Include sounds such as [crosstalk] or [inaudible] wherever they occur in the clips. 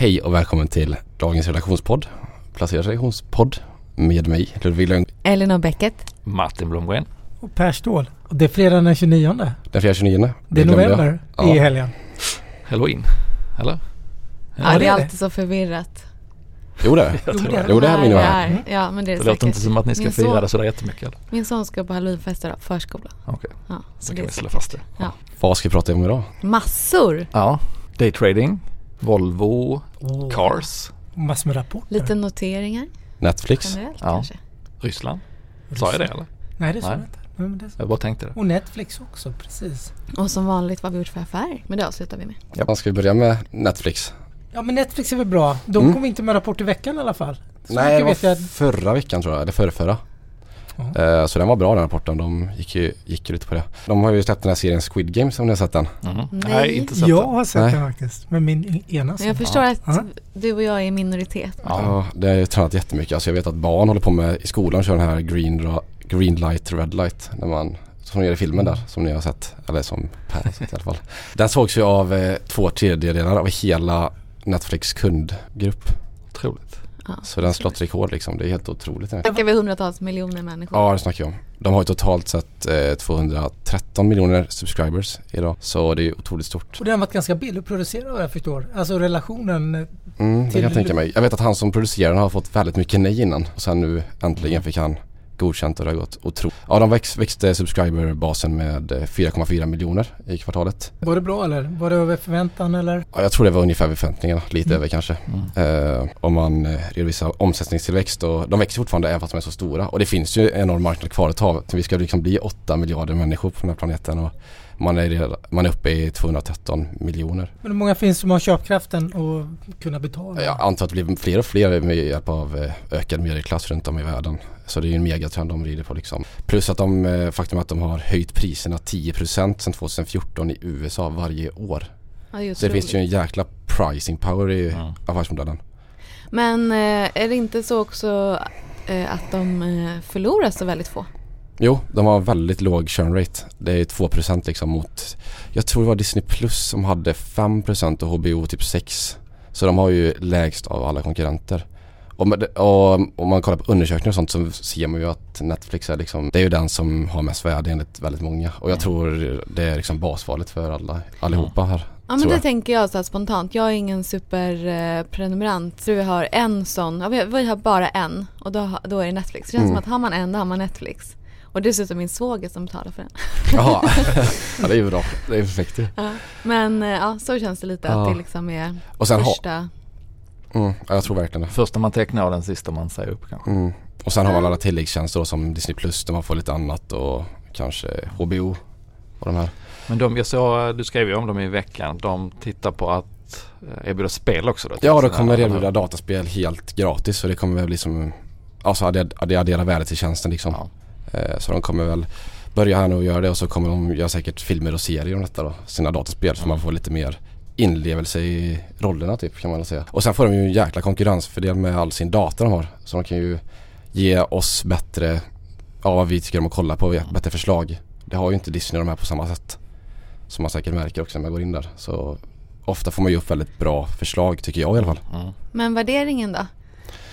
Hej och välkommen till dagens redaktionspodd. Placerad redaktionspodd med mig Ludvig Lönn. Elinor Bäcket. Martin Blomgren. Och Per Ståhl. Och det är fredag den 29. Den 4 29. Det är november Ja. i helgen. Halloween. Eller? Ja, Ja, det är är det. alltid så förvirrat. Jo det är [laughs] Jag Jo, tror det. Jo det här är min är, Ja, men det är Det det låter inte som att ni ska Min fira son- det sådär jättemycket eller? Min son ska på halloweenfester på förskolan. Okej, Ja, så så kan vi slå fast det. Vad ska vi prata om idag? Massor! Ja, daytrading, Volvo, Och Cars, massor med rapporter. Lite noteringar Netflix? generellt Ja. kanske. Ryssland. Sa jag det eller? Nej det sa jag inte. Men det Jag bara tänkte det. Och Netflix också, precis. Och som vanligt vad vi gjort för affärer. Men det avslutar vi med. Ja. Ska vi börja med Netflix? Ja men Netflix är väl bra. De Mm. kom inte med rapport i veckan i alla fall. Så Nej det var vet jag. förra veckan tror jag, eller förra, förra. Eh, Så den var bra den rapporten. De gick ju, gick ju lite på det. De har ju släppt den här serien Squid Game som ni har sett den. Mhm. Nej. Nej, inte sett Jag har sett Nej. den faktiskt. Med min ena Men jag son. förstår att Ja. du och jag är i minoritet. Ja. Ja, det har jag tränat jättemycket. Alltså jag vet att barn håller på med i skolan kör den här green, green light, red light. När man, som de gör i filmen där som ni har sett. Eller som Per har sett i alla fall. Den sågs ju av eh, två tredjedelar av hela Netflix kundgrupp. Otroligt. Ja. Så den har slått rekord liksom. Det är helt otroligt. Snackar vi hundratals miljoner människor. ja det snackar jag om. De har ju totalt sett eh, 213 miljoner subscribers idag. Så det är otroligt stort. Och den har varit ganska billig att producera vad jag förstår. Alltså relationen. Mm, det kan Till- jag tänka mig. Jag vet att han som producerar den har fått väldigt mycket nej innan. Och sen nu äntligen fick han godkänt och det har gått otroligt. Ja, de väx, växte subscriberbasen med eh, 4,4 miljoner i kvartalet. Var det bra eller? Var det över förväntan eller? Ja, jag tror det var ungefär vid förväntningarna, lite Mm. över kanske. Mm. Eh, om man eh, redovisar omsättningstillväxt och de växer fortfarande även fast de är så stora. Och det finns ju en enorm marknad kvar att ta. Vi ska liksom bli 8 miljarder människor på den här planeten och man är, redan- man är uppe i 213 miljoner. Men hur många finns som har köpkraften och kunna betala? Jag antar att det blir fler och fler med hjälp av eh, ökad medelklass runt om i världen. Så det är ju en megatrend de rider på liksom. Plus att de, eh, faktum att de har höjt priserna 10% sedan 2014 i USA varje år. Ja, det det finns ju en jäkla pricing power i Mm. affärsmodellen. Men eh, är det inte så också att de förlorar så väldigt få? Jo, de har väldigt låg churn rate. Det är 2% liksom mot, jag tror det var Disney Plus som hade 5% och HBO typ 6%. Så de har ju lägst av alla konkurrenter. Och, med, och om man kollar på undersökningar och sånt så ser man ju att Netflix är liksom, det är ju den som har mest värde enligt väldigt många. Och jag Mm. tror det är liksom basvalet för alla, allihopa här. Ja men tror det jag. tänker jag så här spontant. Jag är ingen superprenumerant. Eh, prenumerant. så vi har en sån. Ja, vi, vi har bara en och då, då är det Netflix. Det känns Mm. som att har man en då har man Netflix. Och dessutom min svåger som betalar för den. Jaha, [laughs] ja, det är ju bra. Det är perfekt ju. Ja. Men eh, ja, så känns det lite Ja. att det liksom är Och sen första. mm, ja, jag tror verkligen det. Första man tecknar och den sista man säger upp kanske. Mm. Och sen har man alla tilläggstjänster då, som Disney Plus där man får lite annat och kanske HBO och de här. Men de, jag såg, du skrev ju om dem i veckan. De tittar på att eh, erbjuda spel också då? Ja, det sina- kommer de här- erbjuda dataspel helt gratis så det kommer väl bli som, alltså det, det adderar värde till tjänsten liksom. Ja. Eh, Så de kommer väl börja här nu och göra det och så kommer de göra säkert filmer och serier om detta då, sina dataspel så man får lite mer inlevelse i rollerna typ kan man säga. Och sen får de ju en jäkla konkurrensfördel med all sin data de har. Så de kan ju ge oss bättre, ja vad vi tycker om att kolla på, bättre förslag. Det har ju inte Disney de här på samma sätt. Som man säkert märker också när man går in där. Så ofta får man ju upp väldigt bra förslag tycker jag i alla fall. Mm. Men värderingen då?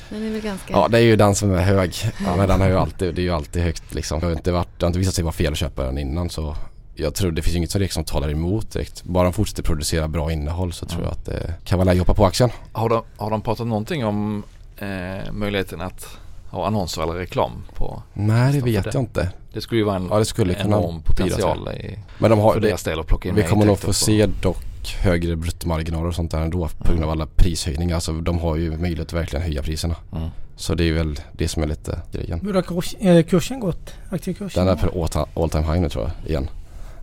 Den är väl ganska... Ja det är ju den som är hög. Ja, men den har ju alltid, det är ju alltid högt liksom. Det har inte, varit, det har inte visat sig vara fel att köpa den innan så jag tror det finns inget som liksom talar emot direkt. Bara de fortsätter producera bra innehåll så tror jag att det kan vara läge att hoppa på aktien. Har, de, har de pratat någonting om eh, möjligheten att ha annonser eller reklam på? Nej det vet det. jag inte. Det skulle ju vara en Ja det skulle enorm potential i, Men de har, för deras del att plocka in vi mer kommer nog få på- se dock högre bruttomarginaler och sånt där ändå på grund av alla prishöjningar. Alltså de har ju möjlighet att verkligen höja priserna. Mm. Så det är väl det som är lite grejen. Hur har eh, kursen gått? Aktiekursen? Den är på all time, high nu tror jag igen.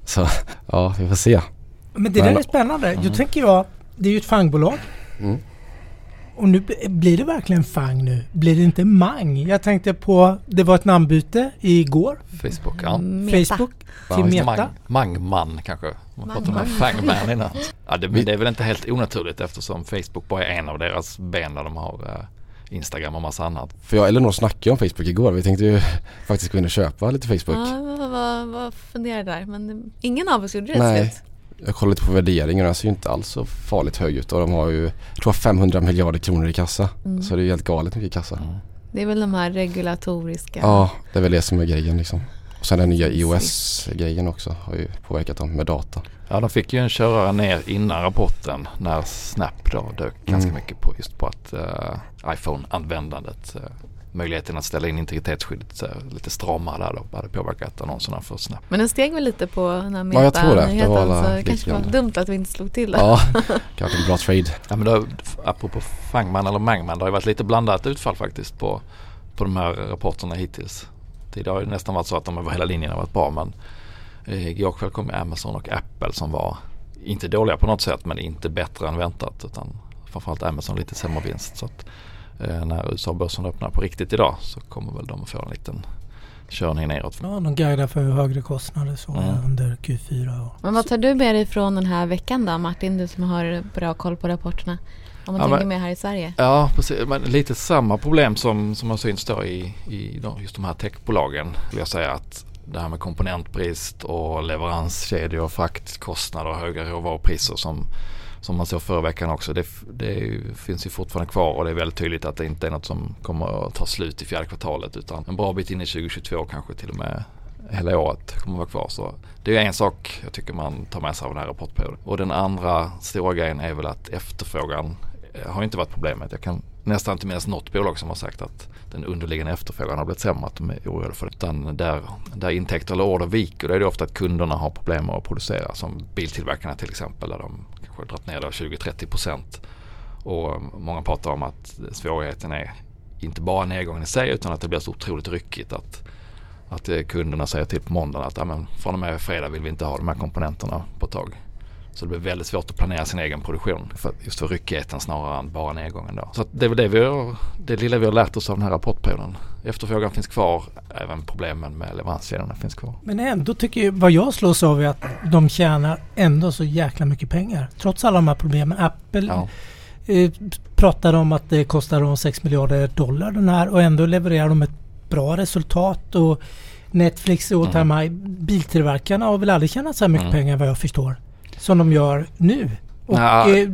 Så ja vi får se. Men det Men- där är spännande. Mm. Då tänker jag, det är ju ett fangbolag. Mm. Och nu blir det verkligen Fang nu? Blir det inte Mang? Jag tänkte på, det var ett namnbyte igår. Facebook, ja. Meta. Facebook till Meta. Mang, Mangman kanske. Man pratar om. Fangman innan. [laughs] Ja, det, det är väl inte helt onaturligt eftersom Facebook bara är en av deras ben där de har eh, Instagram och massa annat. För jag och Elinor snackade om Facebook igår. Vi tänkte ju [laughs] faktiskt gå in och köpa lite Facebook. Ja, vad, vad, vad funderar där? Men ingen av oss gjorde det Nej. jag kollade lite på värderingen och den ser ju inte alls så farligt hög ut och de har ju, jag tror 500 miljarder kronor i kassa. Mm. Så det är ju helt galet mycket kassa. Mm. Det är väl de här regulatoriska. Ja, det är väl det som är grejen liksom. Och sen den nya iOS-grejen också har ju påverkat dem med data. Ja, de fick ju en körare ner innan rapporten när Snap då dök ganska Mm. mycket på just på att eh, iPhone-användandet, eh, möjligheten att ställa in integritetsskyddet eh, lite stramare där då, hade påverkat annonserna för Snap. Men den steg väl lite på den här Ja, jag tror det. Det meta-nyheten var alla så det kanske var dumt att vi inte slog till det. Ja, [laughs] kanske en bra trade. Ja men då, apropå Fangman eller Mangman, det har ju varit lite blandat utfall faktiskt på, på de här rapporterna hittills. Det har ju nästan varit så att de över hela linjen har varit bra men eh, igår kväll kom Amazon och Apple som var inte dåliga på något sätt men inte bättre än väntat utan framförallt Amazon lite sämre vinst. Så att, eh, när USA-börsen öppnar på riktigt idag så kommer väl de att få en liten körning neråt. Ja, de guidar för högre kostnader så Mm. under Q4. Och. Men vad tar du med dig från den här veckan då Martin, du som har bra koll på rapporterna? Om man Ja, tänker men- mer här i Sverige. Ja, precis. Men lite samma problem som, som har synts då i, i just de här techbolagen. Vill jag säga att det här med komponentbrist och leveranskedjor, fraktkostnader och höga råvarupriser som, som man såg förra veckan också. Det, det ju- finns ju fortfarande kvar och det är väldigt tydligt att det inte är något som kommer att ta slut i fjärde kvartalet utan en bra bit in i 2022 kanske till och med hela året kommer att vara kvar. Så det är en sak jag tycker man tar med sig av den här rapportperioden. Och den andra stora grejen är väl att efterfrågan Eh, har inte varit problemet. Jag kan nästan inte minnas något bolag som har sagt att den underliggande efterfrågan har blivit sämre, att de är oroliga för det. Utan där, där intäkter eller order viker, då är det ofta att kunderna har problem med att producera. Som biltillverkarna till exempel, där de kanske har dragit ner 20-30 procent. Och eh, många pratar om att svårigheten är inte bara nedgången i sig utan att det blir så otroligt ryckigt att att eh, kunderna säger till på måndagen att ja, men från och med fredag vill vi inte ha de här komponenterna på ett tag. Så det blir väldigt svårt att planera sin egen produktion. För, just för ryckigheten snarare än bara nedgången då. Så det är väl det, vi har, det lilla vi har lärt oss av den här rapportperioden. Efterfrågan finns kvar, även problemen med leveranskedjorna finns kvar. Men ändå tycker jag, vad jag slås av är att de tjänar ändå så jäkla mycket pengar. Trots alla de här problemen. Apple Ja, eh, pratar om att det kostar dem 6 miljarder dollar den här och ändå levererar de ett bra resultat. Och Netflix och Mm. Time biltillverkarna har väl aldrig tjänat så här mycket Mm. pengar vad jag förstår. Som de gör nu. Och Ja. eh,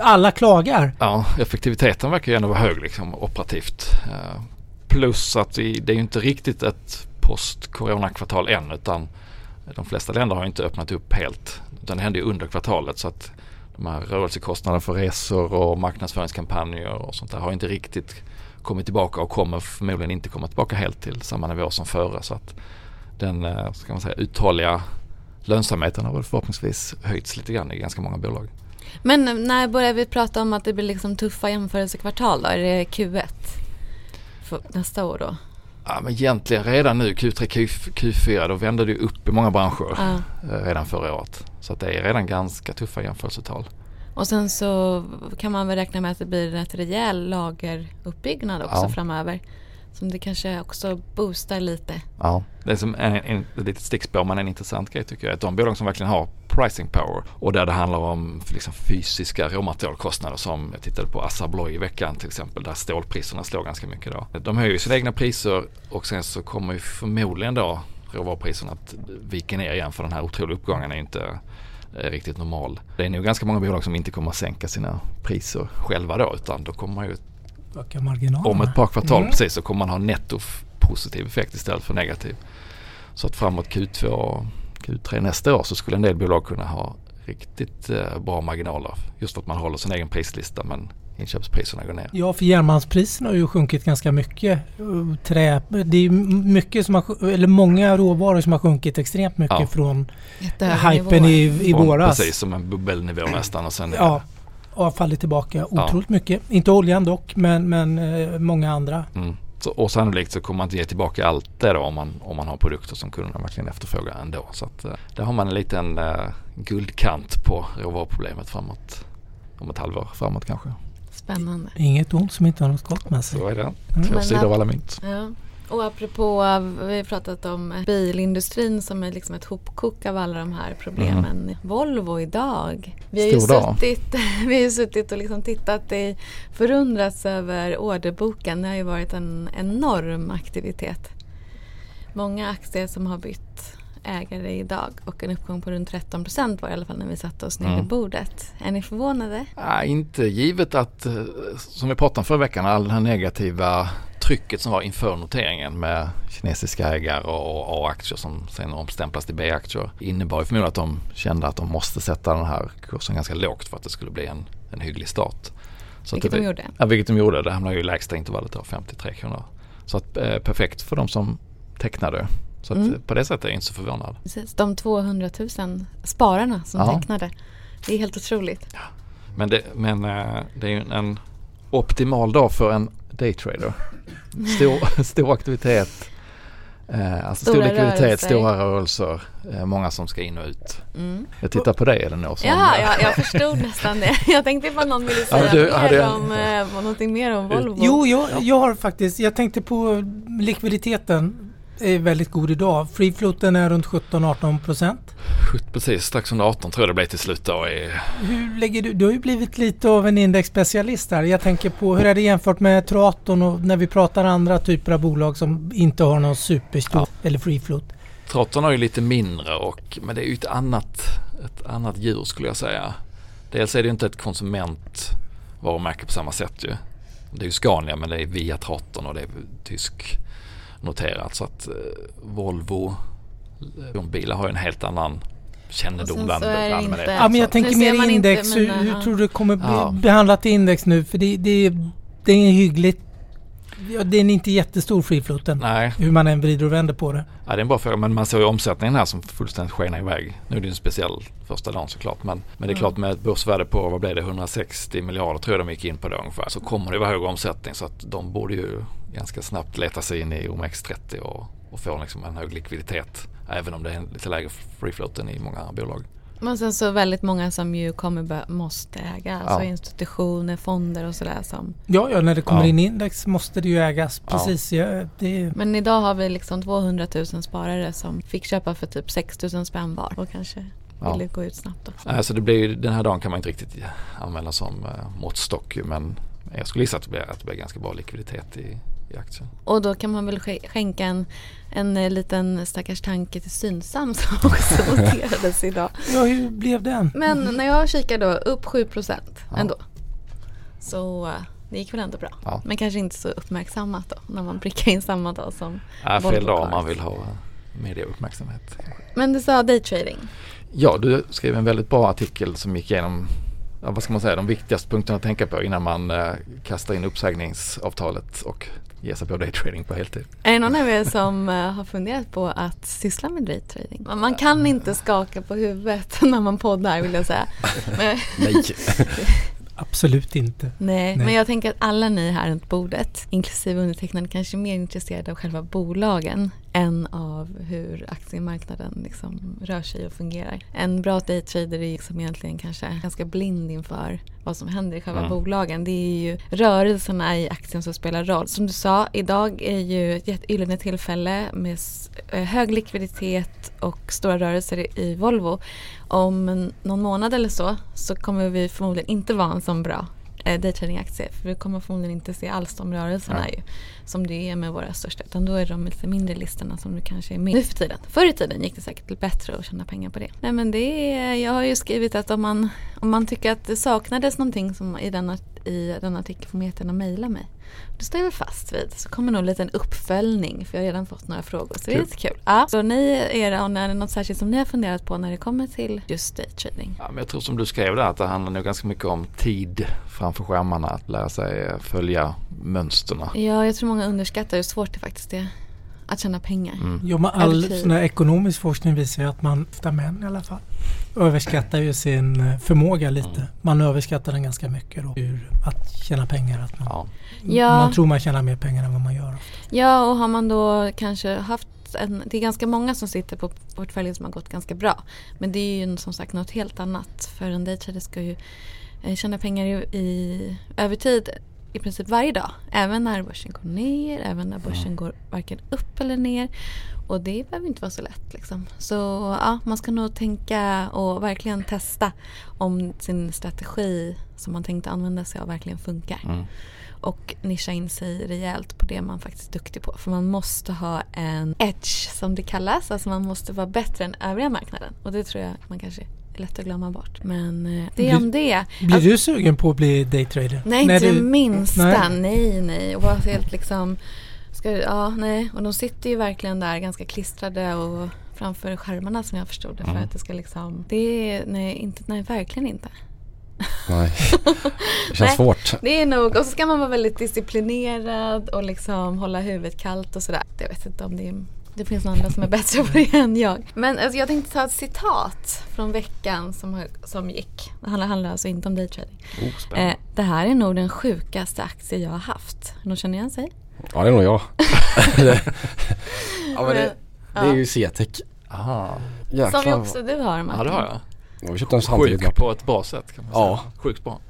alla klagar. ja effektiviteten verkar ju ändå vara hög liksom operativt. Eh, plus att vi, det är ju inte riktigt ett post-corona-kvartal än utan de flesta länder har inte öppnat upp helt. Utan det hände ju under kvartalet så att de här rörelsekostnaderna för resor och marknadsföringskampanjer och sånt där har inte riktigt kommit tillbaka och kommer förmodligen inte komma tillbaka helt till samma nivå som före. Så att den eh, ska man säga, uthålliga lönsamheten har väl förhoppningsvis höjts lite grann i ganska många bolag. Men när börjar vi prata om att det blir liksom tuffa jämförelsekvartal då? Är det Q1? För nästa år då? Ja, men egentligen redan nu Q3, Q, Q4 då vände det upp i många branscher Ja. eh, redan förra året. Så att det är redan ganska tuffa jämförelsetal. Och sen så kan man väl räkna med att det blir ett rejäl lageruppbyggnad också Ja. framöver. Som det kanske också boostar lite. Ja. Det är som en, en, ett litet stickspår men en intressant grej tycker jag. Att de bolag som verkligen har pricing power och där det handlar om liksom fysiska råmaterialkostnader som jag tittade på Assa Abloy i veckan till exempel där stålpriserna slår ganska mycket då. De höjer ju sina egna priser och sen så kommer ju förmodligen då råvarupriserna att vika ner igen för den här otroliga uppgången är inte eh, riktigt normal. Det är nog ganska många bolag som inte kommer att sänka sina priser själva då utan då kommer man ju Öka marginalerna. om ett par kvartal Mm. precis så kommer man ha netto positiv effekt istället för negativ. Så att framåt Q2 och Q3 nästa år så skulle en del bolag kunna ha riktigt eh, bra marginaler. Just för att man håller sin egen prislista men inköpspriserna går ner. Ja, för järnmalmspriserna har ju sjunkit ganska mycket. Trä, det är mycket som har, eller många råvaror som har sjunkit extremt mycket Ja. från hypen i, i våras. Precis som en bubbelnivå nästan och sen Ja, har fallit tillbaka otroligt mycket. Inte oljan dock, men, men eh, många andra. Mm. Så, och sannolikt så kommer man inte ge tillbaka allt det då om man, om man har produkter som kunderna verkligen efterfrågar ändå. Så att, eh, där har man en liten eh, guldkant på råvaruproblemet framåt. Om ett halvår framåt kanske. Spännande. Inget ont som inte har något gott med sig. Så är det. Mm. Två Men sidor av alla mynt. Ja. Och apropå, vi har pratat om bilindustrin som är liksom ett hopkok av alla de här problemen. Volvo idag. Vi har ju Stor dag. suttit, [laughs] vi har ju suttit och liksom tittat i, förundrats över orderboken. Det har ju varit en enorm aktivitet. Många aktier som har bytt ägare idag och en uppgång på runt 13 procent var i alla fall när vi satte oss ner vid Mm. bordet. Är ni förvånade? Nej, inte givet att, eh, som vi pratade om förra veckan, all här negativa trycket som var inför noteringen med kinesiska ägare och A-aktier som sen omstämplas till B-aktier innebar ju förmodligen att de kände att de måste sätta den här kursen ganska lågt för att det skulle bli en, en hygglig start. Så Vilket det, de gjorde. Ja, vilket de gjorde. Det hamnade ju i lägsta intervallet då, 53 kronor. Så att, eh, perfekt för de som tecknade. Så att, Mm. eh, på det sättet är jag inte så förvånad. Precis, de 200 000 spararna som Ja. tecknade. Det är helt otroligt. Men det, men, eh, det är ju en optimal dag för en daytrader. Stor, [laughs] stor aktivitet. Eh, alltså stor Stora likviditet, rörelser. stora rörelser. Eh, många som ska in och ut. Mm. Jag tittar på dig Elinor. som- Ja, jag, jag förstod nästan det. [laughs] Jag tänkte ifall någon ville säga du, mer hade- om, eh, någonting mer om Volvo. Jo, jag, jag har faktiskt, jag tänkte på likviditeten är väldigt god idag. Free floaten är runt 17-18 procent. Precis, strax under 18 tror jag det blev till slut då. Hur lägger du, du har ju blivit lite av en indexspecialist här. Jag tänker på hur är det jämfört med Traton och när vi pratar andra typer av bolag som inte har någon superstor eller free float. Trotton har ju lite mindre och, men det är ju ett annat, ett annat djur skulle jag säga. Dels är det ju inte ett konsumentvarumärke på samma sätt ju. Det är ju Scania men det är via Trotton och det är tysk noterat så att eh, Volvo de bilar har ju en helt annan kännedom bland allmänheten. inte- Ja, men jag tänker mer inte, index. men, hur, hur tror du det kommer bli Ja. behandlat i index nu? För det, det, det är hyggligt. Ja, det är inte jättestor free floaten. Nej, Hur man än vrider och vänder på det. ja, det är en bra fråga men man ser ju omsättningen här som fullständigt skenar iväg. Nu är det ju en speciell första dagen såklart men, men det är Mm. klart med ett börsvärde på vad blev det 160 miljarder tror jag de gick in på det ungefär. Så kommer det vara högre omsättning så att de borde ju ganska snabbt leta sig in i OMX30 och, och få liksom en hög likviditet. Även om det är lite lägre free float än i många andra bolag. Men sen så väldigt många som ju kommer måste äga. Alltså Ja. institutioner, fonder och sådär som. Ja, ja, när det kommer Ja. in index måste det ju ägas. Precis. Ja, det, Men idag har vi liksom 200 000 sparare som fick köpa för typ 6 000 spänn var och kanske Ja. ville gå ut snabbt också. Alltså det blir, ju- den här dagen kan man inte riktigt använda som uh, måttstock ju, men jag skulle gissa att det blir, att det blir ganska bra likviditet i, i aktien. Och då kan man väl sk- skänka en, en eh, liten stackars tanke till Synsam som [laughs] också noterades idag. ja, hur blev den? Men när jag kikar då upp 7 procent Ja. ändå. Så eh, det gick väl ändå bra. Ja. Men kanske inte så uppmärksammat då när man prickar in samma dag som Äh, fel dag om man vill ha mediauppmärksamhet. Men du sa daytrading. Ja, du skrev en väldigt bra artikel som gick igenom vad ska man säga, de viktigaste punkterna att tänka på innan man eh, kastar in uppsägningsavtalet och ger sig på daytrading på heltid. Är det någon av er som eh, har funderat på att syssla med daytrading? Man- Man kan inte skaka på huvudet [laughs] när man poddar vill jag säga. [laughs] Men, Nej. [laughs] Absolut inte. nej, Nej. men jag tänker att alla ni här runt bordet, inklusive undertecknad, kanske är mer intresserade av själva bolagen än av hur aktiemarknaden liksom rör sig och fungerar. En bra daytrader är liksom egentligen kanske ganska blind inför vad som händer i själva Mm. bolagen. Det är ju rörelserna i aktien som spelar roll. Som du sa, idag är ju ett jättegyllene tillfälle med eh, hög likviditet och stora rörelser i- Volvo. Om en- någon månad eller så så kommer vi förmodligen inte vara en sån bra eh, daytradingaktie. För vi kommer förmodligen inte se alls de rörelserna Ja. ju, som det är med våra största. Utan då är de lite mindre listorna som du kanske är med nu för tiden. Förr i tiden gick det säkert bättre att tjäna pengar på det. Nej men det är, jag har ju skrivit att om man, om man tycker att det saknades någonting som i den, i den artikeln får man jättegärna mejla mig. Det står jag väl fast vid. Så kommer nog en liten uppföljning för jag har redan fått några frågor. Så det är lite kul. Ja. Så ni är och är det något särskilt som ni har funderat på när det kommer till just daytrading? Ja, men jag tror som du skrev där att det handlar nog ganska mycket om tid framför skärmarna. Att lära sig följa mönsterna. Ja, jag tror många underskattar hur svårt det faktiskt är att tjäna pengar. Mm. Jo, men all sån här ekonomisk forskning visar ju att man, ofta män i alla fall, överskattar ju sin eh, förmåga lite. Mm. Man överskattar den ganska mycket då. Ur att tjäna pengar. Att man, Ja. Man tror man tjänar mer pengar än vad man gör. Ja, och har man då kanske haft en, det är ganska många som sitter på portföljer som har gått ganska bra. Men det är ju som sagt något helt annat. För en daytrader ska ju eh, tjäna pengar i, i, över tid i princip varje dag. Även när börsen går ner, även när börsen går varken upp eller ner. Och det behöver inte vara så lätt. Liksom. Så ja, man ska nog tänka och verkligen testa om sin strategi som man tänkte använda sig av verkligen funkar. Mm. Och nischa in sig rejält på det man faktiskt är duktig på. För man måste ha en edge som det kallas. Alltså man måste vara bättre än övriga marknaden. Och det tror jag man kanske lätt att glömma bort. Men eh, det är om det. Blir Alltså- du sugen på att bli daytrader? Nej, När inte du- det minsta. Nej. Nej, nej. Och helt liksom... Ska, ja, nej. Och de sitter ju verkligen där ganska klistrade och framför skärmarna som jag förstod det. För Mm. att det ska liksom... Det är... Nej, inte, nej verkligen inte. [laughs] Nej, [laughs] det känns Nej. svårt. Det är nog... Och så ska man vara väldigt disciplinerad och liksom hålla huvudet kallt och sådär. Jag vet inte om det är... Det finns några andra som är bättre på det än jag. Men alltså, jag tänkte ta ett citat från veckan som, som gick. Det handlar, handlar alltså inte om daytrading. Oh. Eh, det här är nog den sjukaste aktie jag har haft. Någon känner igen sig? Ja, det är nog jag. Det- [laughs] ja, men det, det är ju CTEC. Aha. Jäklar. Som ju också du har Martin. Ja det har jag. Ja, Vi köpte den samtidigt. Sjuk på ett bra sätt kan man säga. Ja. Sjukt bra.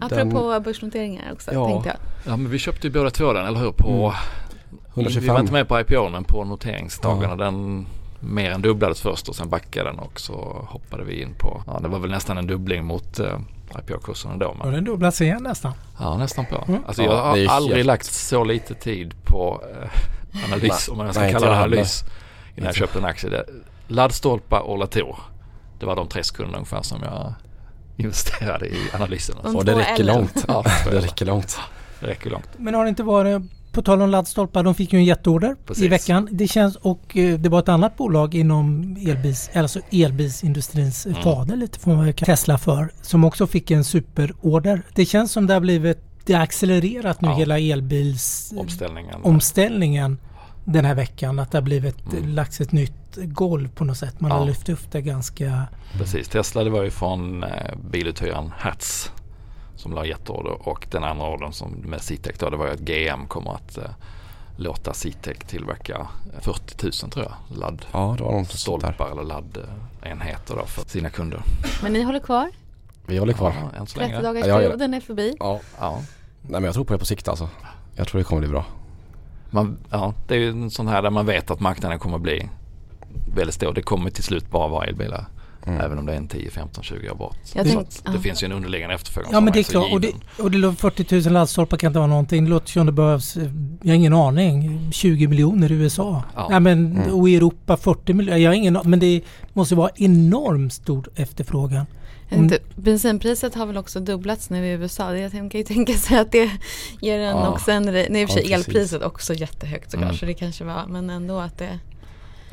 Apropå börsnoteringar också Ja. tänkte jag. Ja men vi köpte ju båda två den, eller hur? På, Mm. Vi var 125. inte med på IPO men på noteringsdagarna. Den mer än dubblades först och sen backade den och så hoppade vi in på, ja det var väl nästan en dubbling mot uh, IPO-kursen ändå. Ja, Men, den dubblas igen nästan. ja nästan på. Mm. Alltså Ja, jag har är aldrig helt- lagt så lite tid på eh, analys, om man ska nej, kalla det analys, innan jag köpte en aktie. Det, laddstolpar och lator. Det var de tre sekunderna ungefär som jag investerade i analysen. De Och det räcker långt. Ja, Det räcker långt. det räcker långt. Men har det inte varit, på tal om laddstolpar, de fick ju en jätteorder Precis. i veckan. Det känns, och eh, det var ett annat bolag inom elbils, alltså elbilsindustrins Mm. fader lite får man Tesla för, som också fick en superorder. Det känns som det har blivit, det har accelererat nu Ja. hela elbils Omställningen. omställningen den här veckan. Att det har blivit, Mm. lagts ett nytt golv på något sätt. Man Ja. har lyft upp det ganska... Precis, Tesla det var ju från eh, biluthyraren Hertz som la jätteorder och den andra ordern som med Citec då det var ju att GM kommer att eh, låta Citec tillverka 40 000 tror jag ladd Ja, det var något sånt där. stolpar eller laddenheter då för sina kunder. Men ni håller kvar? Vi håller kvar. Ja, än så 30 länge. dagars Ja, perioden är förbi. Ja. Ja. Nej men jag tror på det på sikt alltså. Jag tror det kommer bli bra. Man, ja, det är ju en sån här där man vet att marknaden kommer bli väldigt stor. Det kommer till slut bara vara elbilar. Mm. Även om det är en 10, 15, 20 år bort. Jag Så ja. det finns ju en underliggande efterfrågan Ja men det är klart. Och det, och det låter 40 000 laddstolpar kan inte vara någonting. Det låter som det behövs, eh, jag har ingen aning, 20 miljoner i USA. Ja. Ja. men, Mm. Och i Europa 40 miljoner. Jag har ingen Men det måste vara enormt stor efterfrågan. Tänkte, bensinpriset har väl också dubblats nu i USA. Jag kan ju tänka sig att det ger en Ja. också en... Nej i och för sig elpriset också jättehögt såklart. Mm. Så det kanske var, men ändå att det...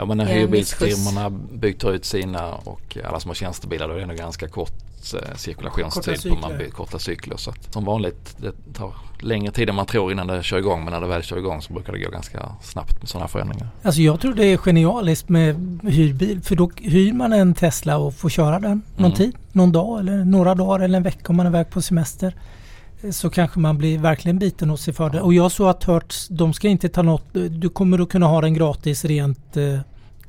Ja men när hyrbilsfirmorna byter ut sina och alla som har tjänstebilar då är det ändå ganska kort eh, cirkulationstid på man byter korta cykler. Så att som vanligt det tar längre tid än man tror innan det kör igång men när det väl kör igång så brukar det gå ganska snabbt med sådana förändringar. Alltså jag tror det är genialiskt med hyrbil. För då hyr man en Tesla och får köra den någon Mm. tid. Någon dag eller några dagar eller en vecka om man är iväg på semester. Eh, Så kanske man blir verkligen biten och sig för det. Och jag såg att Hertz, de ska inte ta något. Du kommer att kunna ha den gratis rent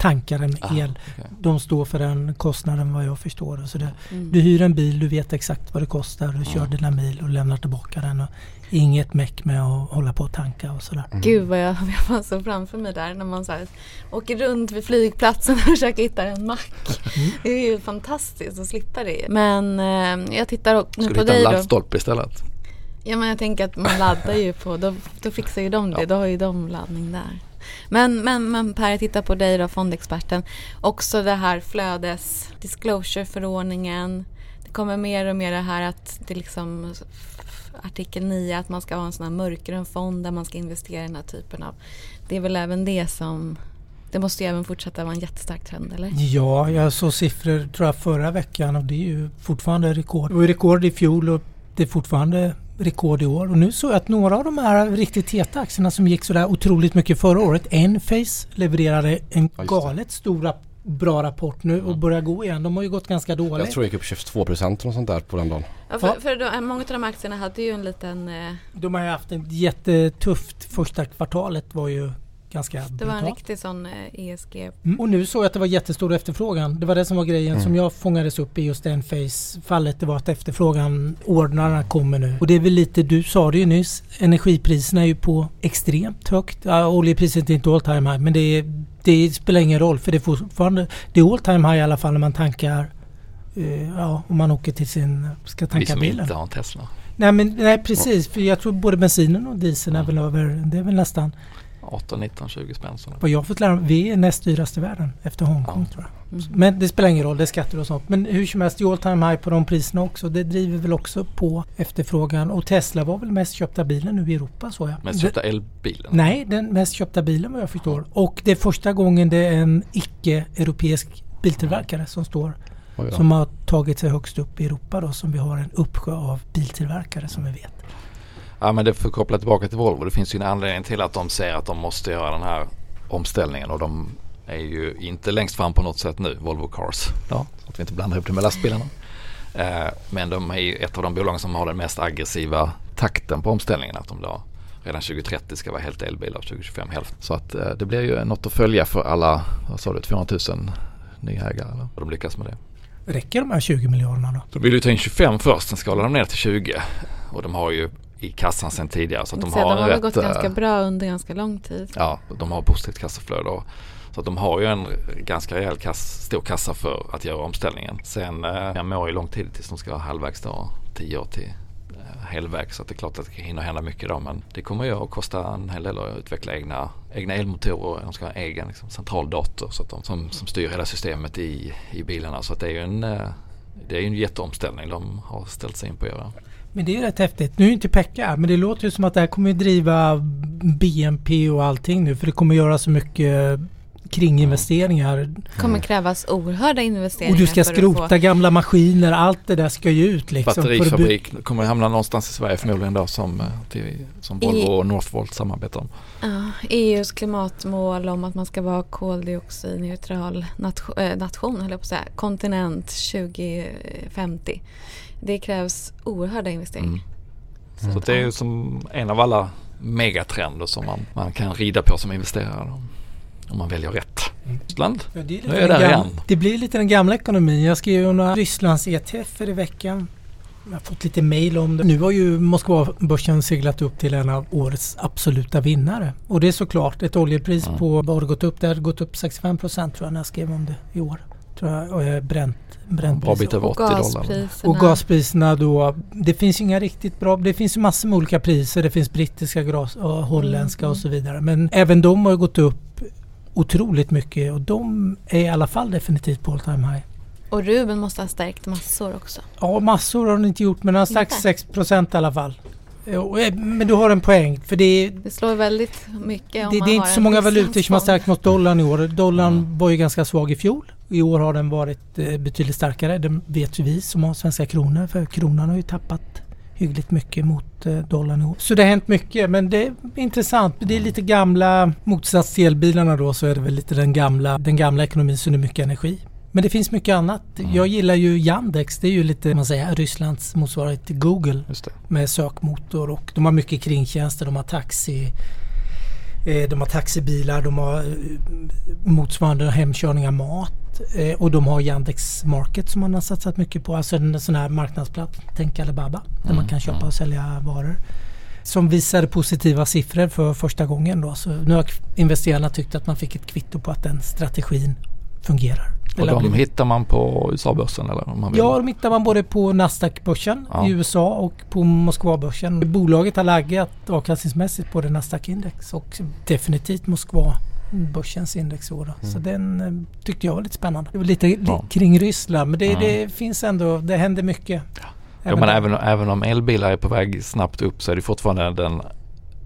eh, tankaren Ah, el. okej. De står för den kostnaden vad jag förstår. Så det, Mm. du hyr en bil, du vet exakt vad det kostar. Du kör Mm. dina mil och lämnar tillbaka den. Och inget meck med att hålla på och tanka och sådär. Gud vad jag, [laughs] jag var så framför mig där när man så här, åker runt vid flygplatsen och [laughs] försöker hitta en mack. Mm. Det är ju fantastiskt att slippa det. Men eh, jag tittar också Ska du på hitta en dig då. laddstolpe istället? Ja men jag tänker att man laddar ju på, då, då fixar ju de det. Ja. Då har ju de laddning där. Men, men, men Per, jag tittar på dig då, fondexperten. Också det här flödes, disclosure-förordningen. Det kommer mer och mer det här att det liksom artikel 9 att man ska ha en sån här mörkgrön fond där man ska investera i den här typen av. Det är väl även det som det måste ju även fortsätta vara en jättestark trend eller? Ja, jag såg siffror tror jag förra veckan och det är ju fortfarande rekord. Det var rekord i fjol och det är fortfarande rekord i år. Och nu såg jag att några av de här riktigt heta aktierna som gick sådär otroligt mycket förra året. Enphase levererade en det. galet stor bra rapport nu och börjar gå igen. De har ju gått ganska dåligt. Jag tror det gick upp 22 procent och sånt där på den dagen. Ja, för, för då, många av de aktierna hade ju en liten eh, De har ju haft ett jättetufft första kvartalet var ju ganska Det var en riktig sån eh, ESG. Mm. Och nu såg jag att det var jättestor efterfrågan. Det var det som var grejen Mm. som jag fångades upp i just den face-fallet. Det var att efterfrågan, ordnarna kommer nu. Och det är väl lite, du sa det ju nyss, energipriserna är ju på extremt högt. Ja, oljepriset är inte all time high men det, är, det spelar ingen roll för det är fortfarande, det är all time high i alla fall när man tankar eh, Ja, om man åker till sin, ska Vi tanka som bilen. inte har en Tesla. Nej men nej precis, för jag tror både bensinen och dieseln är väl över, det är väl nästan 18, 19, 20 spänn. Vad jag har fått lära mig, vi är näst dyraste i världen efter Hongkong tror jag. Mm. Men det spelar ingen roll, det är skatter och sånt. Men hur som helst, all time high på de priserna också. Det driver väl också på efterfrågan. Och Tesla var väl mest köpta bilen nu i Europa så jag. Mest köpta elbilen. Nej, den mest köpta bilen vad jag förstår. Och det är första gången det är en icke-europeisk biltillverkare som står som har tagit sig högst upp i Europa då som vi har en uppsjö av biltillverkare som vi vet. Ja men det får koppla tillbaka till Volvo. Det finns ju en anledning till att de ser att de måste göra den här omställningen och de är ju inte längst fram på något sätt nu, Volvo Cars. Ja, så att vi inte blandar ihop det med lastbilarna. Eh, men de är ju ett av de bolagen som har den mest aggressiva takten på omställningen. Att de då redan 2030 ska vara helt elbilar och 2025 hälften. Så att eh, det blir ju något att följa för alla, vad sa du, 200 000 nya ägare. Eller? Och de lyckas med det. Räcker de här 20 miljarderna då? De vill ju ta in 25 först, sen skalar de ner till 20. Och de har ju i kassan sen tidigare. Så att De, har, de har rätt, gått eh, ganska bra under ganska lång tid. Ja, de har positivt kassaflöde. Och, så att de har ju en ganska rejäl kass, stor kassa för att göra omställningen. Sen eh, mår ju lång tid tills de ska vara halvvägs då, 10 år till eh, helväg. Så att det är klart att det hinner hända mycket då. Men det kommer ju att kosta en hel del att utveckla egna, egna elmotorer. De ska ha en egen liksom, central dator så att de, som, som styr hela systemet i, i bilarna. Så att det är ju en, eh, det är en jätteomställning de har ställt sig in på att göra. Men det är rätt häftigt. Nu är inte Pekka men det låter ju som att det här kommer att driva BNP och allting nu. För det kommer göra så mycket kringinvesteringar. Det kommer krävas oerhörda investeringar. Och du ska att skrota få- gamla maskiner. Allt det där ska ju ut liksom. för att by- Batterifabrik kommer hamna någonstans i Sverige förmodligen då som, eh, till, som Volvo och Northvolt samarbetar om. Ja, EUs klimatmål om att man ska vara koldioxidneutral nation, äh, nation höll jag på att säga, kontinent 2050. Det krävs oerhörda investeringar. Så det är ju som en av alla megatrender som man, man kan rida på som investerare om, om man väljer rätt. Ryssland, Ja, det, är lite Nu är jag där igen. det blir lite den gamla ekonomin. Jag skrev ju några Rysslands ETFer i veckan. Jag har fått lite mail om det. Nu har ju Moskva-börsen seglat upp till en av årets absoluta vinnare. Och det är såklart ett oljepris Mm. på, vad har det gått upp? Det har gått upp 65 procent tror jag när jag skrev om det i år. Tror jag, och bränt, bränt bra bit över Och 80 dollar. gaspriserna. och gaspriserna då, det finns ju inga riktigt bra, det finns ju massor med olika priser. Det finns brittiska gras och holländska Mm. och så vidare. Men även de har gått upp otroligt mycket och de är i alla fall definitivt på all time high. Och Ruben måste ha stärkt massor också. Ja, massor har den inte gjort men den har stärkt Inte? 6 procent i alla fall. Eh, Men du har en poäng för det är Det slår väldigt mycket om det, man det är har inte så många valutor som har stärkt mot dollarn i år. Dollarn Mm. var ju ganska svag i fjol. I år har den varit eh, betydligt starkare. Det vet ju vi som har svenska kronor för kronan har ju tappat hyggligt mycket mot eh, dollarn i år. Så det har hänt mycket men det är intressant. Det är lite gamla, motsats till elbilarna då så är det väl lite den gamla, den gamla ekonomin det är mycket energi. Men det finns mycket annat. Mm. Jag gillar ju Yandex. Det är ju lite, man säger, Rysslands motsvarighet till Google med sökmotor och de har mycket kringtjänster. De har taxi, eh, de har taxibilar, de har motsvarande hemkörning av mat eh, och de har Yandex Market som man har satsat mycket på. Alltså en sån här marknadsplats, tänk Alibaba, där Mm, man kan köpa mm. och sälja varor. Som visade positiva siffror för första gången då. Så nu har investerarna tyckt att man fick ett kvitto på att den strategin fungerar. Och de blivit- hittar man på USA-börsen eller? Om man vill. Ja, de hittar man både på Nasdaq-börsen Ja. i USA och på Moskva-börsen. Bolaget har laggat avkastningsmässigt på det Nasdaq-index och definitivt Moskva-börsens index. då. Så den eh, tyckte jag var lite spännande. Det var lite li- Ja. kring Ryssland men det, Ja. det finns ändå, det händer mycket. Ja, men även, även om elbilar är på väg snabbt upp så är det fortfarande den,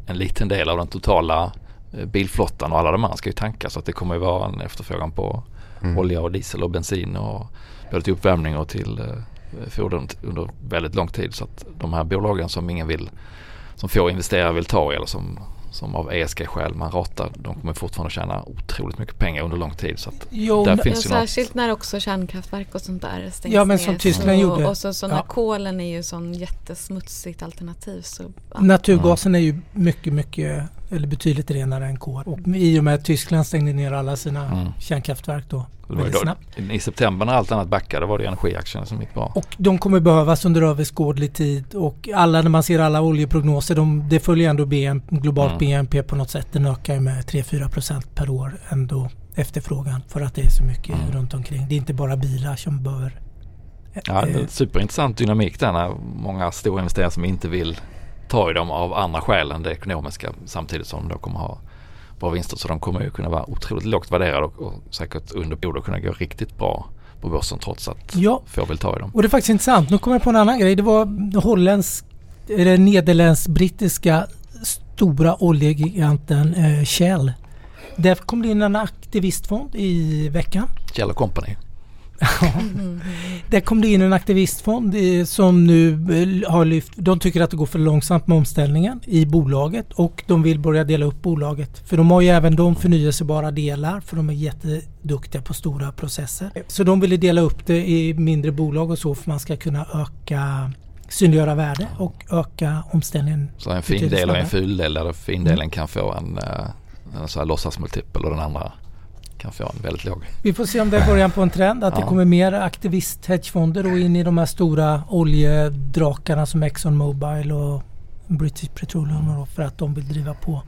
en liten del av den totala eh, bilflottan och alla de andra ska ju tanka så att det kommer ju vara en efterfrågan på Mm. olja och diesel och bensin och både till uppvärmning och till eh, fordon under väldigt lång tid. Så att de här bolagen som ingen vill, som få investerare vill ta i eller som, som av ESG-skäl man ratar, de kommer fortfarande tjäna otroligt mycket pengar under lång tid. Så att Jo, där finns ju något. särskilt när också kärnkraftverk och sånt där stängs Ja, men ner. som Tyskland så, gjorde. Och så, så när Ja. kolen är ju sån jättesmutsigt alternativ. Så, ja. Naturgasen är ju mycket, mycket eller betydligt renare än kol. Och i och med att Tyskland stängde ner alla sina Mm. kärnkraftverk då då. I september när allt annat backade var det energiaktierna som gick bra. Och de kommer behövas under överskådlig tid och alla när man ser alla oljeprognoser de, det följer ändå BNP, globalt Mm. BNP på något sätt. Den ökar med 3-4 procent per år ändå efterfrågan för att det är så mycket Mm. runt omkring. Det är inte bara bilar som behöver Ja, det är en superintressant dynamik där när många stora investerare som inte vill ta i dem av andra skäl än det ekonomiska samtidigt som de då kommer ha bra vinster. Så de kommer ju kunna vara otroligt lågt värderade och, och säkert under bord och kunna gå riktigt bra på börsen trots att Ja, få vill ta i dem. och det är faktiskt intressant. Nu kommer jag på en annan grej. Det var holländsk, eller nederländsk-brittiska stora oljegiganten eh, Shell. Där kom det in en aktivistfond i veckan. Kjell Company. Mm. Där kom det in en aktivistfond som nu eh, har lyft, de tycker att det går för långsamt med omställningen i bolaget och de vill börja dela upp bolaget. För de har ju även de förnyelsebara delar för de är jätteduktiga på stora processer. Så de ville dela upp det i mindre bolag och så för man ska kunna öka synliggöra värde och öka omställningen. Så en fin del och en ful del där findelen kan få en, eh, en så här låtsasmultipel och den andra kan få en väldigt låg. Vi får se om det är början på en trend att det Ja. kommer mer aktivist-hedgefonder då in i de här stora oljedrakarna som Exxon Mobil och British Petroleum då, för att de vill driva på.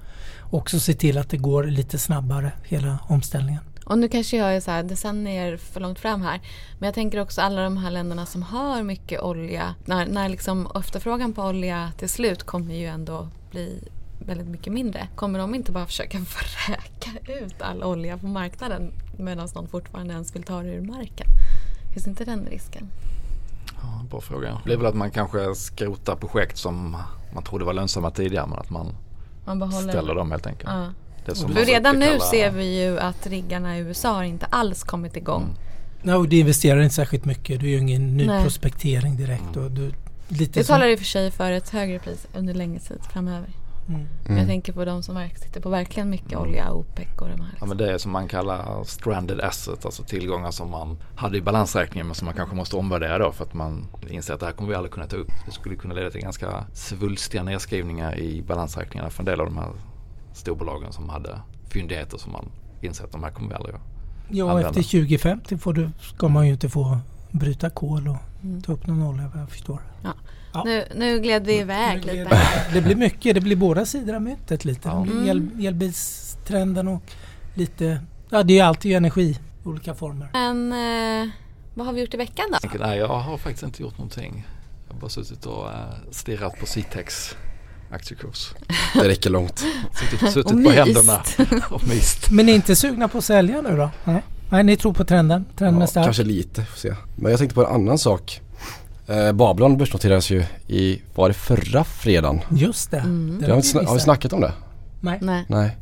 Också se till att det går lite snabbare hela omställningen. Och nu kanske jag är så här decennier för långt fram här. Men jag tänker också alla de här länderna som har mycket olja. När, när liksom efterfrågan på olja till slut kommer ju ändå bli väldigt mycket mindre. Kommer de inte bara försöka [laughs] vräka ut all olja på marknaden medan någon fortfarande ens vill ta det ur marken? Finns inte den risken? Ja, bra fråga. Det blir väl att man kanske skrotar projekt som man trodde var lönsamma tidigare men att man Man behåller ställer dem helt enkelt. Ja. Det som För redan nu kalla- ser vi ju att riggarna i USA har inte alls kommit igång. Mm. Ja, och det investerar inte särskilt mycket. Du gör ingen ny Nej. prospektering direkt. Och du, lite Det som- talar i och för sig för ett högre pris under längre tid framöver. Mm. Men jag tänker på de som sitter på verkligen mycket olja, OPEC och de här. Ja Liksom. men det är som man kallar stranded asset, alltså tillgångar som man hade i balansräkningen men som man kanske måste omvärdera då för att man inser att det här kommer vi aldrig kunna ta upp. Det skulle kunna leda till ganska svulstiga nedskrivningar i balansräkningarna för en del av de här storbolagen som hade fyndigheter som man inser att de här kommer vi aldrig att Ja, använda. efter 2050 får du, ska man ju inte få bryta kol och Mm. ta upp någon olja vad jag förstår. Ja. Nu, nu gled vi iväg Det lite. blir- Det blir mycket, det blir båda sidor av myntet lite. Ja. Mm. el, elbilstrenden och lite, ja det är ju alltid energi i olika former. Men eh, vad har vi gjort i veckan då? Nej jag har faktiskt inte gjort någonting. Jag har bara suttit och uh, stirrat på Citex aktiekurs. [laughs] Det räcker långt. Suttit, suttit Och på händerna och myst. Men ni är inte sugna på att sälja nu då? Nej, Nej ni tror på trenden? Trenden är Ja, stark? kanske lite, får se. Men jag tänkte på en annan sak. Eh, Babylon börsnoterades ju i, var det förra fredagen? Just det. Mm. det har, vi har vi snackat om det? Nej. Nej. Nej.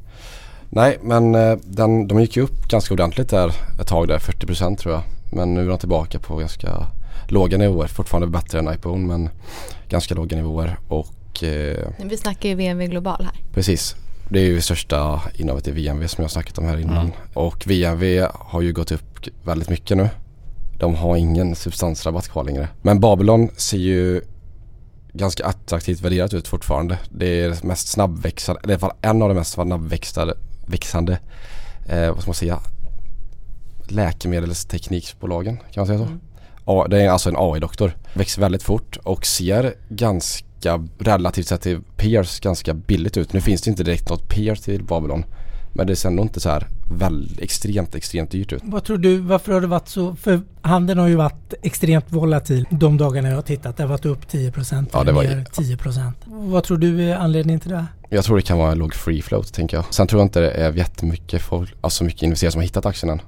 Nej men eh, den, de gick ju upp ganska ordentligt där ett tag där, 40% tror jag. Men nu är de tillbaka på ganska låga nivåer. Fortfarande bättre än iPhone men ganska låga nivåer. Och eh, Vi snackar ju VNV Global här. precis. Det är ju största innehavet i VNV som jag har snackat om här innan. Mm. Och VNV har ju gått upp väldigt mycket nu. De har ingen substansrabatt kvar längre. Men Babylon ser ju ganska attraktivt värderat ut fortfarande. Det är mest snabbväxande, eller i alla fall en av de mest snabbväxande växande, eh, vad ska man säga, läkemedelsteknikbolagen. Kan man säga så? Mm. Ja, det är alltså en AI-doktor. Växer väldigt fort och ser ganska relativt sett till peers ganska billigt ut. Nu finns det inte direkt något peer till Babylon. Men det ser ändå inte så här väldigt extremt, extremt dyrt ut. Vad tror du, varför har det varit så? För handeln har ju varit extremt volatil de dagarna jag har tittat. Det har varit upp 10 procent Ja, det var- ner 10 procent. Vad tror du är anledningen till det? Jag tror det kan vara en låg free float tänker jag. Sen tror jag inte det är jättemycket folk, alltså mycket investerare som har hittat aktien än.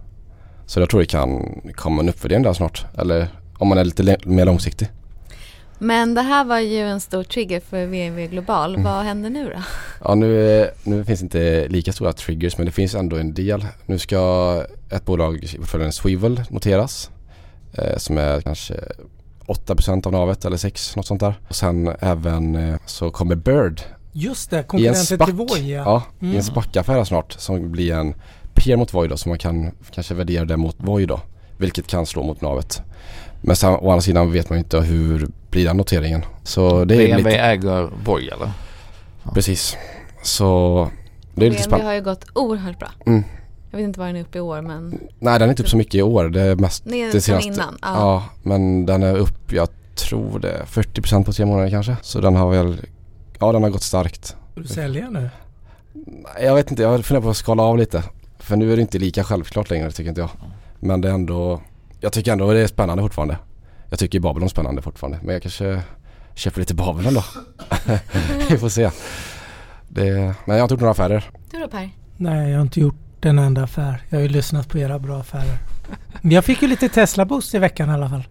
Så jag tror det kan komma en uppvärdering där snart. Eller om man är lite mer långsiktig. Men det här var ju en stor trigger för VNV Global. Mm. Vad händer nu då? Ja nu, eh, nu finns inte lika stora triggers men det finns ändå en del. Nu ska ett bolag i portföljen Swivel noteras. Eh, som är kanske 8% av navet eller 6 något sånt där. Och sen även eh, så kommer Bird Just det, i en konkurrenten till Voi. Ja, i Mm. en SPAC-affär här snart som blir en peer mot Voi då så man kan kanske värdera det mot Voi då. Vilket kan slå mot navet. Men sen, å andra sidan vet man inte hur blir den noteringen. Så det är BMW lite, äger Voi eller? precis. Så Det är lite spännande. har ju gått oerhört bra. Mm. Jag vet inte vad den är uppe i år men Nej den är inte upp så mycket i år. Det är mest ner det sen senaste. innan. Ja. Ja. men den är upp, jag tror det, är 40% på tre månader kanske. Så den har väl, ja den har gått starkt. Ska du sälja nu? Nej, Jag vet inte, jag funderar på att skala av lite. För nu är det inte lika självklart längre tycker inte jag. Men det är ändå, jag tycker ändå det är spännande fortfarande. Jag tycker Babylon är spännande fortfarande. Men jag kanske köper lite Babylon då. [laughs] Vi får se. Det, men jag har inte gjort några affärer. Du då Per? Nej, jag har inte gjort en enda affär. Jag har ju lyssnat på era bra affärer. Men jag fick ju lite Tesla-boost i veckan i alla fall.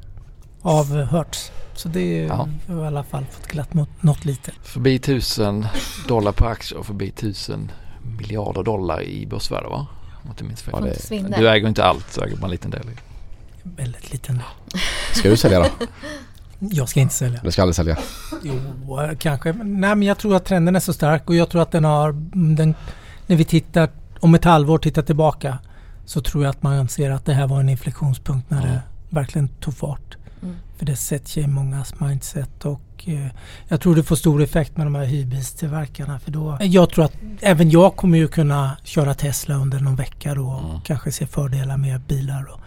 Av eh, Hertz. Så det är, Ja. i alla fall fått glatt mot något lite. Förbi 1000 dollar per aktie och förbi 1000 miljarder dollar i börsvärde va? Om jag inte minns fel. Ja, det-. Du äger inte allt, du äger bara en liten del. Väldigt liten. Ska du sälja då? Jag ska inte sälja. Du ska aldrig sälja? Jo, eh, kanske. Nej, men jag tror att trenden är så stark och jag tror att den har... mm, Den, när vi tittar om ett halvår tittar tillbaka så tror jag att man ser att det här var en inflektionspunkt när Ja. det verkligen tog fart. Mm. För det sätter sig i mångas mindset och eh, jag tror det får stor effekt med de här hyrbilstillverkarna. För då, jag tror att även jag kommer ju kunna köra Tesla under någon vecka då och Mm. kanske se fördelar med bilar och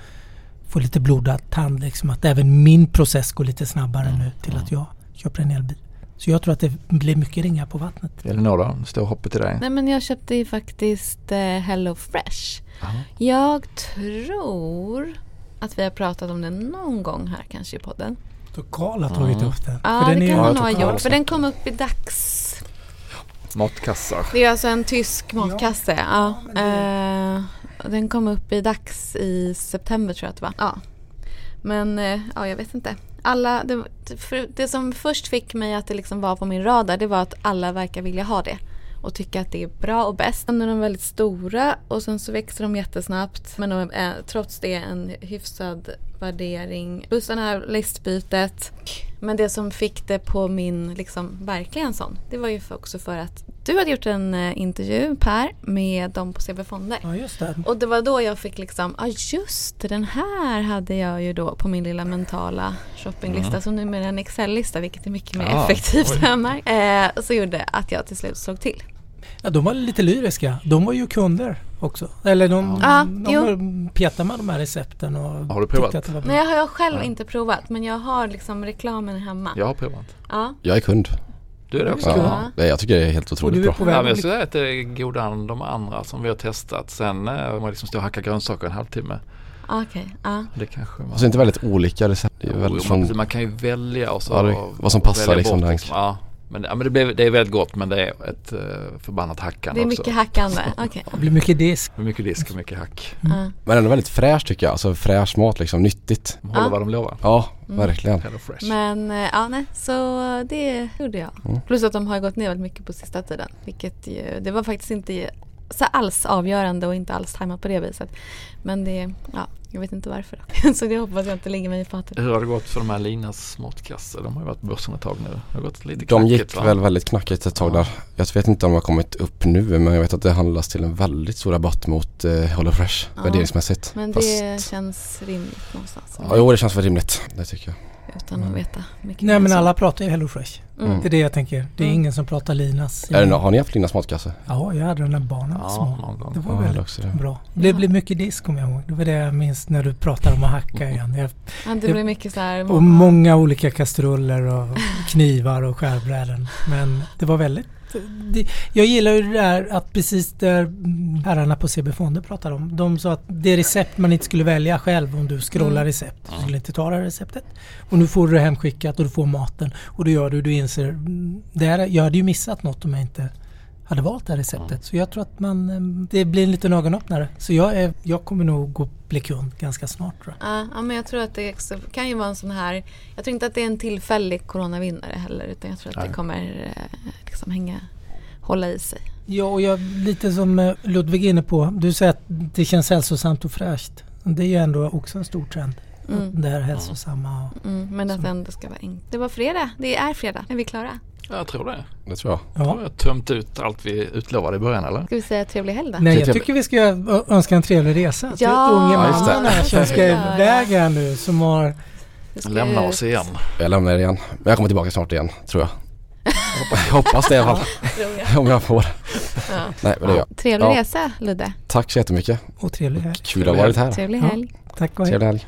få lite blodad tand. Liksom, att även min process går lite snabbare Mm. nu till Mm. att jag köper en elbil. Så jag tror att det blir mycket ringar på vattnet. Elinor då? Står hoppet till dig? Nej men jag köpte ju faktiskt eh, Hello Fresh. Jaha. Jag tror att vi har pratat om det någon gång här kanske i podden. Så Karl har tagit Mm. upp den. Ja För den det kan Ja, nog ha gjort. För den kom upp i dags... Matkassar. Det är alltså en tysk matkasse. Ja, och den kom upp i dags i september tror jag att det var. Ja. Men eh, ja, jag vet inte. Alla, det, det som först fick mig att det liksom var på min radar det var att alla verkar vilja ha det. Och tycka att det är bra och bäst. Sen är de väldigt stora och sen så växer de jättesnabbt. Men de är trots det en hyfsad värdering. Det här listbytet. Men det som fick det på min, liksom verkligen sån. Det var ju också för att du hade gjort en eh, intervju Per med dem på CB Fonder. Ja, just det. Och det var då jag fick liksom, ja ah, just den här hade jag ju då på min lilla mentala shoppinglista Mm. som numera är en Excel-lista vilket är mycket mer Ah, effektivt märkt. eh, Så gjorde att jag till slut slog till. Ja, de var lite lyriska. De var ju kunder också. Eller de, Ja, de jo. var- petade med de här recepten och Har du provat? tyckte att det var bra. Nej jag har jag själv Nej. inte provat men jag har liksom reklamen hemma. Jag har provat. Ja. Jag är kund. Du är det också? Ja. Ja, jag tycker det är helt otroligt du är bra. på Ja, jag skulle säga att det är godare än de andra som vi har testat. Sen eh, man liksom står och hackar grönsaker en halvtimme. Okej, ja. Det kanske man... Och så är det inte väldigt olika recept. Det är Jo, väldigt man, från, man kan ju välja och så Ja, det- vad som passar liksom bort där. Ja, men, ja, men det, blir, det är väldigt gott men det är ett uh, förbannat hackande Det är också. mycket hackande. [laughs] Okej. Det blir mycket disk. Med mycket disk och mycket hack. Ja. men ändå väldigt fräsch tycker jag. Alltså fräsch mat liksom, nyttigt. De håller Ja. vad de lovar. Ja, Mm. verkligen. Men eh, ja, nej, så det gjorde jag. Mm. Plus att de har gått ner väldigt mycket på sista tiden. Vilket ju, det var faktiskt inte så alls avgörande och inte alls tajmat på det viset. Men det, ja, jag vet inte varför. [laughs] Så det hoppas jag inte ligger mig i fatet. Hur har det gått för de här Linas matkassar? De har ju varit på börsen ett tag nu. Det har gått lite De knackigt, gick va? väl väldigt knackigt ett tag Ja. där. Jag vet inte om de har kommit upp nu men jag vet att det handlas till en väldigt stor rabatt mot eh, Hello Fresh Ja. värderingsmässigt. Men det Fast- känns rimligt någonstans. Ja, jo det känns väl rimligt. Det tycker jag. Utan att Mm. veta mycket Nej men alla pratar ju Hello Fresh. Mm. Det är det jag tänker. Det är Mm. ingen som pratar Linas. Är det, har ni haft Linas matkasse? Ja, jag hade den när barnen var Ja, små. Det var Ja, det väldigt också det. bra. Det Ja. blev mycket disk kommer jag ihåg. Det var det jag minns när du pratade om att hacka igen. Jag, Ja, det blir mycket så här. och många olika kastruller och knivar och skärbräden. Men det var väldigt... Det, jag gillar ju det där att precis där herrarna på CB Fonder pratade om. De sa att det recept man inte skulle välja själv om du scrollar Mm. recept. Du skulle inte ta det här receptet. Och nu får du det hemskickat och du får maten. Och då gör du, du inser, mm, det här, jag hade ju missat något om jag inte hade valt det här receptet. Mm. Så jag tror att man, eh, det blir en liten ögonöppnare. Så jag, är, jag kommer nog gå bli kund ganska snart tror jag. Ja, men jag tror att det också kan ju vara en sån här Jag tror inte att det är en tillfällig coronavinnare heller utan jag tror att Nej. det kommer eh, liksom hänga Hålla i sig. Ja, och jag, lite som eh, Ludvig är inne på. Du säger att det känns hälsosamt och fräscht. Det är ju ändå också en stor trend. Mm. Det här hälsosamma. Och, Mm, men att det ändå ska vara enkelt. Det var fredag. Det är fredag. Är vi klara? Ja, Jag tror det. Det tror jag. Jag ja. jag har tömt ut allt vi utlovade i början eller? Ska vi säga trevlig helg då? Nej, jag tycker vi ska önska en trevlig resa till Ja, unge Ja, det. mannen här som ska iväg här nu. Som har... Lämna oss igen. Jag lämnar er igen. Men jag kommer tillbaka snart igen, tror jag. [laughs] Jag hoppas- det i alla fall. [laughs] Om jag får. Ja. Nej men det gör jag. Trevlig Ja. resa Ludde. Tack så jättemycket. Och trevlig helg. Kul att ha varit här. Trevlig Ja. helg. Tack och hej. Trevlig helg.